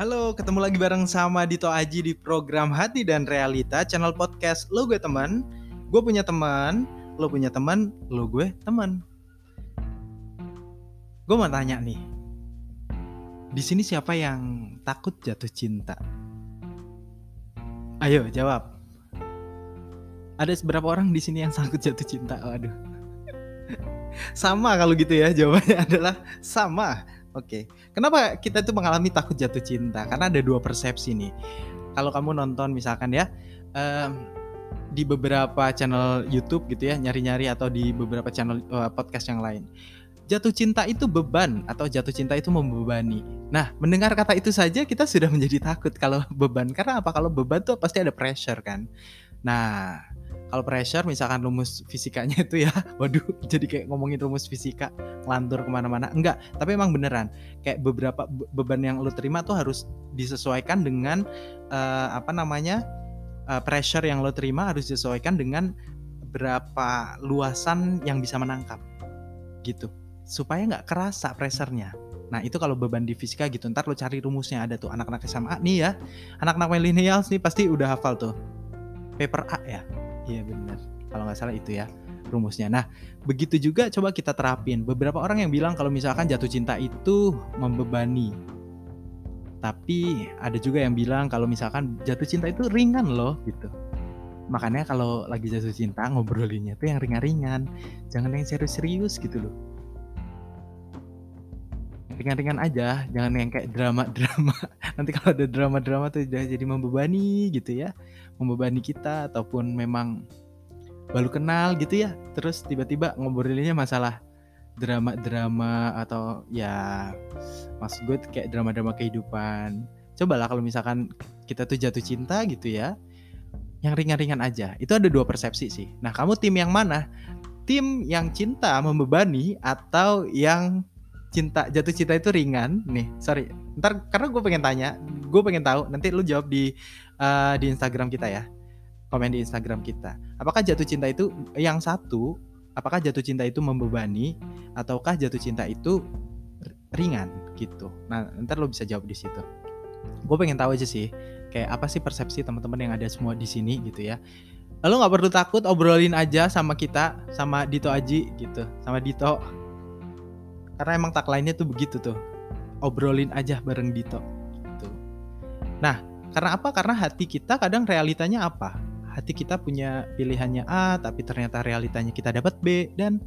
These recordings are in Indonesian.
Halo, ketemu lagi bareng sama Dito Aji di program Hati dan Realita channel podcast Lo Gue Teman. Gue punya teman, lo punya teman, lo gue teman. Gue mau tanya nih, di sini siapa yang takut jatuh cinta? Ayo jawab. Ada beberapa orang di sini yang takut jatuh cinta? Waduh. sama kalau gitu ya jawabannya adalah sama Oke, kenapa kita itu mengalami takut jatuh cinta? Karena ada dua persepsi nih. Kalau kamu nonton misalkan ya um, di beberapa channel YouTube gitu ya, nyari-nyari atau di beberapa channel uh, podcast yang lain, jatuh cinta itu beban atau jatuh cinta itu membebani. Nah, mendengar kata itu saja kita sudah menjadi takut kalau beban. Karena apa? Kalau beban tuh pasti ada pressure kan. Nah, kalau pressure misalkan rumus fisikanya itu ya waduh jadi kayak ngomongin rumus fisika ngelantur ke mana-mana. Enggak tapi emang beneran. Kayak beberapa beban yang lo terima tuh harus disesuaikan dengan uh, apa namanya uh, pressure yang lo terima harus disesuaikan dengan berapa luasan yang bisa menangkap. Gitu. Supaya nggak kerasa pressernya Nah itu kalau beban di fisika gitu Ntar lo cari rumusnya. Ada tuh anak-anak SMA nih ya Anak-anak millennials nih pasti udah hafal tuh. Paper A ya Iya benar. Kalau nggak salah itu ya rumusnya. Nah, begitu juga coba kita terapin. Beberapa orang yang bilang kalau misalkan jatuh cinta itu membebani. Tapi ada juga yang bilang kalau misalkan jatuh cinta itu ringan loh gitu. Makanya kalau lagi jatuh cinta ngobrolinnya tuh yang ringan-ringan, jangan yang serius-serius gitu loh. Ringan-ringan aja, jangan yang kayak drama-drama. Nanti kalau ada drama-drama tuh jadi membebani gitu ya membebani kita ataupun memang baru kenal gitu ya. Terus tiba-tiba ngobrolinnya masalah drama-drama atau ya maksud gue kayak drama-drama kehidupan. Cobalah kalau misalkan kita tuh jatuh cinta gitu ya yang ringan-ringan aja. Itu ada dua persepsi sih. Nah kamu tim yang mana? Tim yang cinta membebani atau yang cinta jatuh cinta itu ringan nih sorry. Ntar karena gue pengen tanya gue pengen tahu nanti lu jawab di uh, di Instagram kita ya. Komen di Instagram kita. Apakah jatuh cinta itu yang satu apakah jatuh cinta itu membebani ataukah jatuh cinta itu ringan gitu. Nah ntar lo bisa jawab di situ. Gue pengen tahu aja sih kayak apa sih persepsi teman-teman yang ada semua di sini gitu ya. Lalu nggak perlu takut obrolin aja sama kita sama Dito Aji gitu sama Dito karena emang tak lainnya tuh begitu tuh obrolin aja bareng Dito gitu. nah karena apa? Karena hati kita kadang realitanya apa? Hati kita punya pilihannya A, tapi ternyata realitanya kita dapat B dan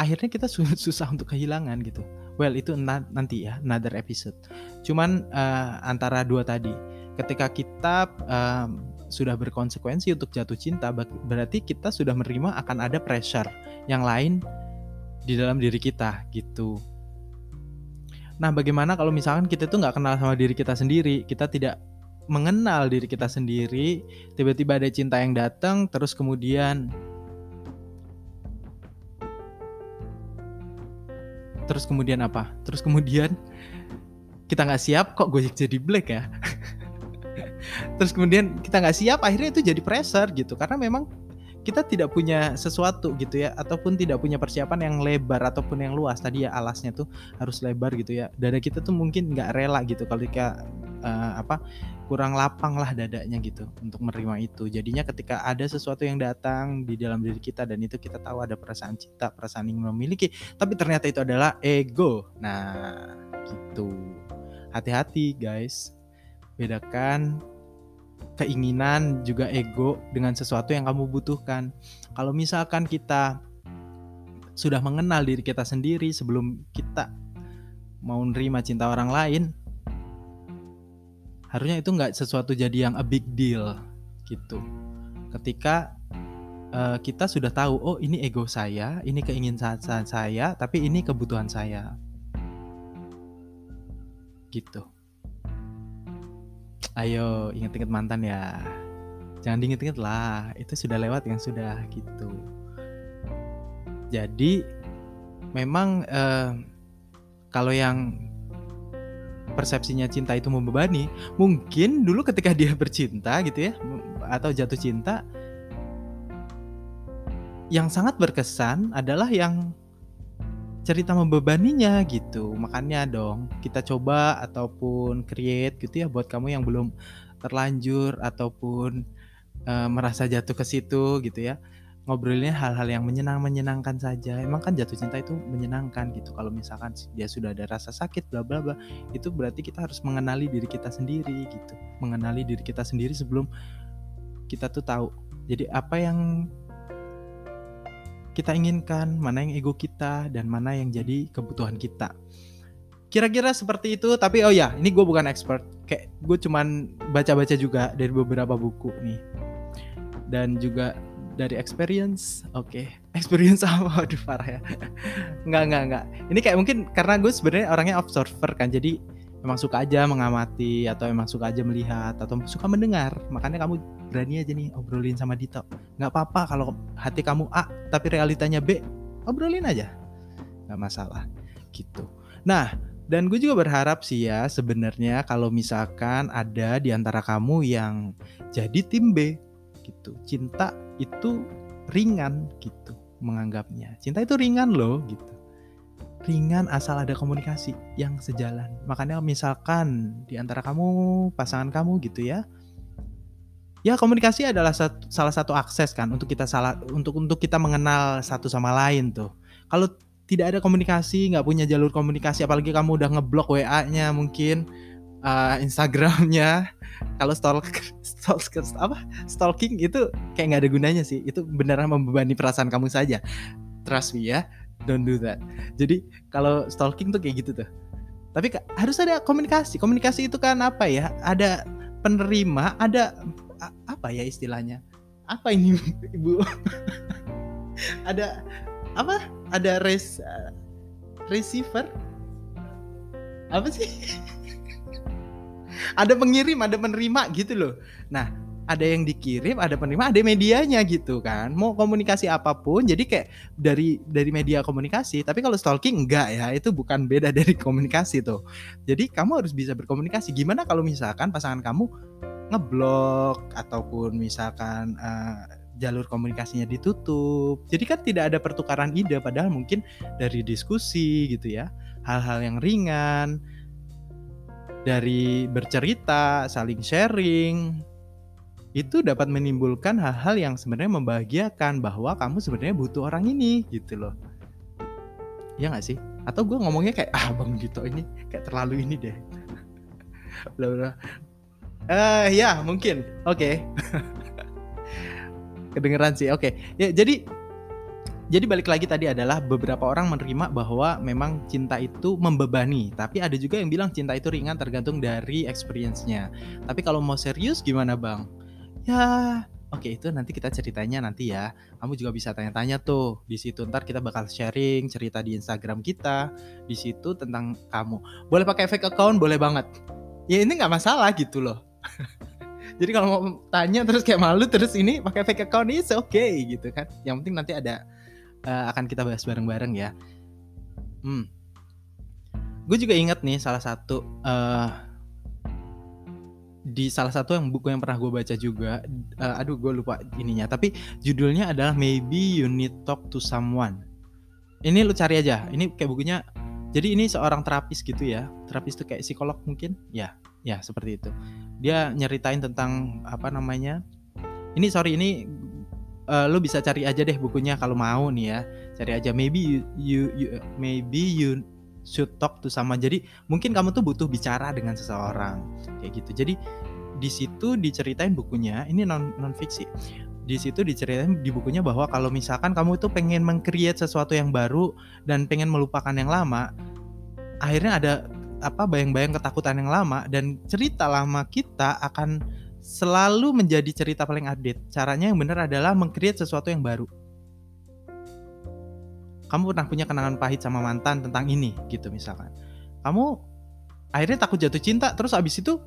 akhirnya kita susah untuk kehilangan gitu. Well itu nanti ya, another episode. Cuman uh, antara dua tadi, ketika kita uh, sudah berkonsekuensi untuk jatuh cinta, berarti kita sudah menerima akan ada pressure yang lain di dalam diri kita gitu. Nah, bagaimana kalau misalkan kita tuh nggak kenal sama diri kita sendiri, kita tidak mengenal diri kita sendiri, tiba-tiba ada cinta yang datang, terus kemudian terus kemudian apa? Terus kemudian kita nggak siap kok gue jadi black ya. terus kemudian kita nggak siap, akhirnya itu jadi pressure gitu, karena memang kita tidak punya sesuatu gitu ya ataupun tidak punya persiapan yang lebar ataupun yang luas. Tadi ya alasnya tuh harus lebar gitu ya. Dada kita tuh mungkin nggak rela gitu kalau kita uh, apa kurang lapang lah dadanya gitu untuk menerima itu. Jadinya ketika ada sesuatu yang datang di dalam diri kita dan itu kita tahu ada perasaan cinta perasaan ingin memiliki tapi ternyata itu adalah ego. Nah gitu. Hati-hati guys. Bedakan keinginan juga ego dengan sesuatu yang kamu butuhkan. Kalau misalkan kita sudah mengenal diri kita sendiri sebelum kita mau nerima cinta orang lain, harusnya itu nggak sesuatu jadi yang a big deal gitu. Ketika uh, kita sudah tahu, oh ini ego saya, ini keinginan saya, tapi ini kebutuhan saya, gitu ayo inget-inget mantan ya. Jangan diinget-inget lah itu sudah lewat yang sudah gitu. Jadi memang eh, kalau yang persepsinya cinta itu membebani mungkin dulu ketika dia bercinta gitu ya atau jatuh cinta yang sangat berkesan adalah yang cerita membebaninya gitu. Makanya dong kita coba ataupun create gitu ya buat kamu yang belum terlanjur ataupun uh, merasa jatuh ke situ gitu ya. Ngobrolnya hal-hal yang menyenang menyenangkan saja. Emang kan jatuh cinta itu menyenangkan gitu. Kalau misalkan dia sudah ada rasa sakit bla bla bla itu berarti kita harus mengenali diri kita sendiri gitu. Mengenali diri kita sendiri sebelum kita tuh tahu. Jadi apa yang kita inginkan mana yang ego kita dan mana yang jadi kebutuhan kita. Kira-kira seperti itu tapi oh ya ini gue bukan expert. Kayak gue cuman baca-baca juga dari beberapa buku nih. Dan juga dari experience oke. Okay. experience apa? Aduh parah ya. Nggak nggak nggak. Ini kayak mungkin karena gue sebenarnya orangnya observer kan jadi emang suka aja mengamati atau emang suka aja melihat atau suka mendengar. Makanya kamu berani aja nih obrolin sama Dito. Nggak apa-apa kalau hati kamu A tapi realitanya B obrolin aja. Nggak masalah. Gitu. Nah dan gue juga berharap sih ya sebenarnya kalau misalkan ada di antara kamu yang jadi tim B gitu. Cinta itu ringan gitu menganggapnya. Cinta itu ringan loh gitu. Ringan asal ada komunikasi yang sejalan. Makanya misalkan di antara kamu, pasangan kamu gitu ya. Ya komunikasi adalah satu, salah satu akses kan untuk kita salah untuk untuk kita mengenal satu sama lain tuh. Kalau tidak ada komunikasi, nggak punya jalur komunikasi, apalagi kamu udah ngeblok WA-nya mungkin, uh, Instagramnya kalau stalker, stalker apa stalking itu kayak nggak ada gunanya sih itu beneran membebani perasaan kamu saja trust me ya don't do that. Jadi kalau stalking tuh kayak gitu tuh. Tapi harus ada komunikasi. Komunikasi itu kan apa ya? Ada penerima ada apa ya istilahnya? Apa ini ibu? Ada apa? Ada res receiver? Apa sih? Ada pengirim, ada penerima gitu loh. Nah, ada yang dikirim, ada penerima, ada medianya gitu kan. Mau komunikasi apa pun, jadi kayak dari dari media komunikasi. Tapi kalau stalking enggak ya, itu bukan beda dari komunikasi tuh. Jadi kamu harus bisa berkomunikasi. Gimana kalau misalkan pasangan kamu ngeblok ataupun misalkan uh, jalur komunikasinya ditutup. Jadi kan tidak ada pertukaran ide padahal mungkin dari diskusi gitu ya. Hal-hal yang ringan dari bercerita, saling sharing, itu dapat menimbulkan hal-hal yang sebenarnya membahagiakan bahwa kamu sebenarnya butuh orang ini gitu loh. Ya nggak sih? Atau gue ngomongnya kayak ah bang gitu ini kayak terlalu ini deh. Bla bla. Eh ya mungkin. Oke. Okay. Kedengeran sih. Oke. Okay. Ya jadi jadi balik lagi tadi adalah beberapa orang menerima bahwa memang cinta itu membebani, tapi ada juga yang bilang cinta itu ringan tergantung dari experience-nya. Tapi kalau mau serius gimana, Bang? Ya, oke itu nanti kita ceritanya nanti ya. Kamu juga bisa tanya-tanya tuh di situ. Ntar kita bakal sharing cerita di Instagram kita di situ tentang kamu. Boleh pakai fake account, boleh banget. Ya ini nggak masalah gitu loh. Jadi kalau mau tanya terus kayak malu terus ini pakai fake account ini oke okay gitu kan. Yang penting nanti ada uh, akan kita bahas bareng-bareng ya. Hmm. Gue juga inget nih salah satu uh, di salah satu yang buku yang pernah gue baca juga, uh, aduh gue lupa ininya, tapi judulnya adalah Maybe You Need Talk to Someone. Ini lu cari aja, ini kayak bukunya. Jadi ini seorang terapis gitu ya, terapis itu kayak psikolog mungkin, ya, ya seperti itu. Dia nyeritain tentang apa namanya? Ini sorry ini uh, lu bisa cari aja deh bukunya kalau mau nih ya cari aja maybe you, you, you maybe you should talk to sama jadi mungkin kamu tuh butuh bicara dengan seseorang kayak gitu jadi di situ diceritain bukunya ini non non fiksi di situ diceritain di bukunya bahwa kalau misalkan kamu itu pengen mengcreate sesuatu yang baru dan pengen melupakan yang lama akhirnya ada apa bayang-bayang ketakutan yang lama dan cerita lama kita akan selalu menjadi cerita paling update. Caranya yang benar adalah mengcreate sesuatu yang baru. Kamu pernah punya kenangan pahit sama mantan tentang ini gitu misalkan. Kamu akhirnya takut jatuh cinta terus abis itu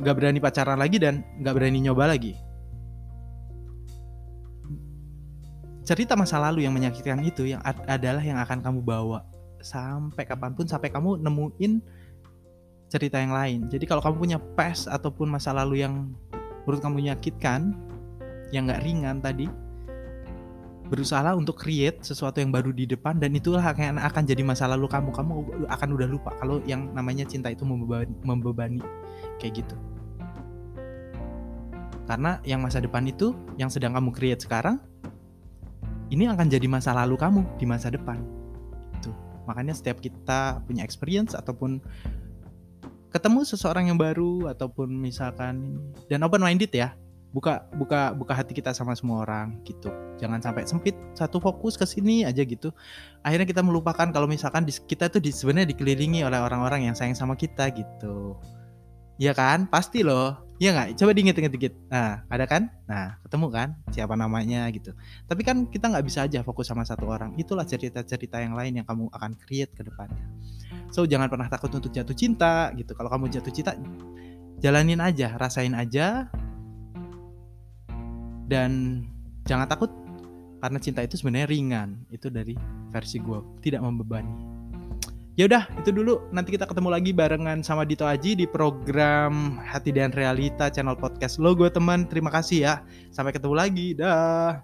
gak berani pacaran lagi dan gak berani nyoba lagi. Cerita masa lalu yang menyakitkan itu yang adalah yang akan kamu bawa sampai kapan pun sampai kamu nemuin cerita yang lain. Jadi kalau kamu punya past ataupun masa lalu yang menurut kamu menyakitkan yang nggak ringan tadi berusaha untuk create sesuatu yang baru di depan dan itulah akan akan jadi masa lalu kamu kamu akan udah lupa kalau yang namanya cinta itu membebani, membebani. Kayak gitu. Karena yang masa depan itu yang sedang kamu create sekarang ini akan jadi masa lalu kamu di masa depan. Itu makanya setiap kita punya experience ataupun ketemu seseorang yang baru ataupun misalkan dan open minded ya buka buka buka hati kita sama semua orang gitu. Jangan sampai sempit satu fokus ke sini aja gitu. Akhirnya kita melupakan kalau misalkan di, kita tuh di, sebenarnya dikelilingi oleh orang-orang yang sayang sama kita gitu. Ya kan? Pasti loh. Ya nggak? Coba diinget-inget dikit nah ada kan? Nah ketemu kan? Siapa namanya gitu. Tapi kan kita nggak bisa aja fokus sama satu orang. Itulah cerita-cerita yang lain yang kamu akan create ke depannya. So jangan pernah takut untuk jatuh cinta gitu. Kalau kamu jatuh cinta jalanin aja rasain aja dan jangan takut karena cinta itu sebenarnya ringan. Itu dari versi gue tidak membebani. Ya udah itu dulu. Nanti kita ketemu lagi barengan sama Dito Aji di program Hati dan Realita channel podcast lo gue teman. Terima kasih ya. Sampai ketemu lagi. Dah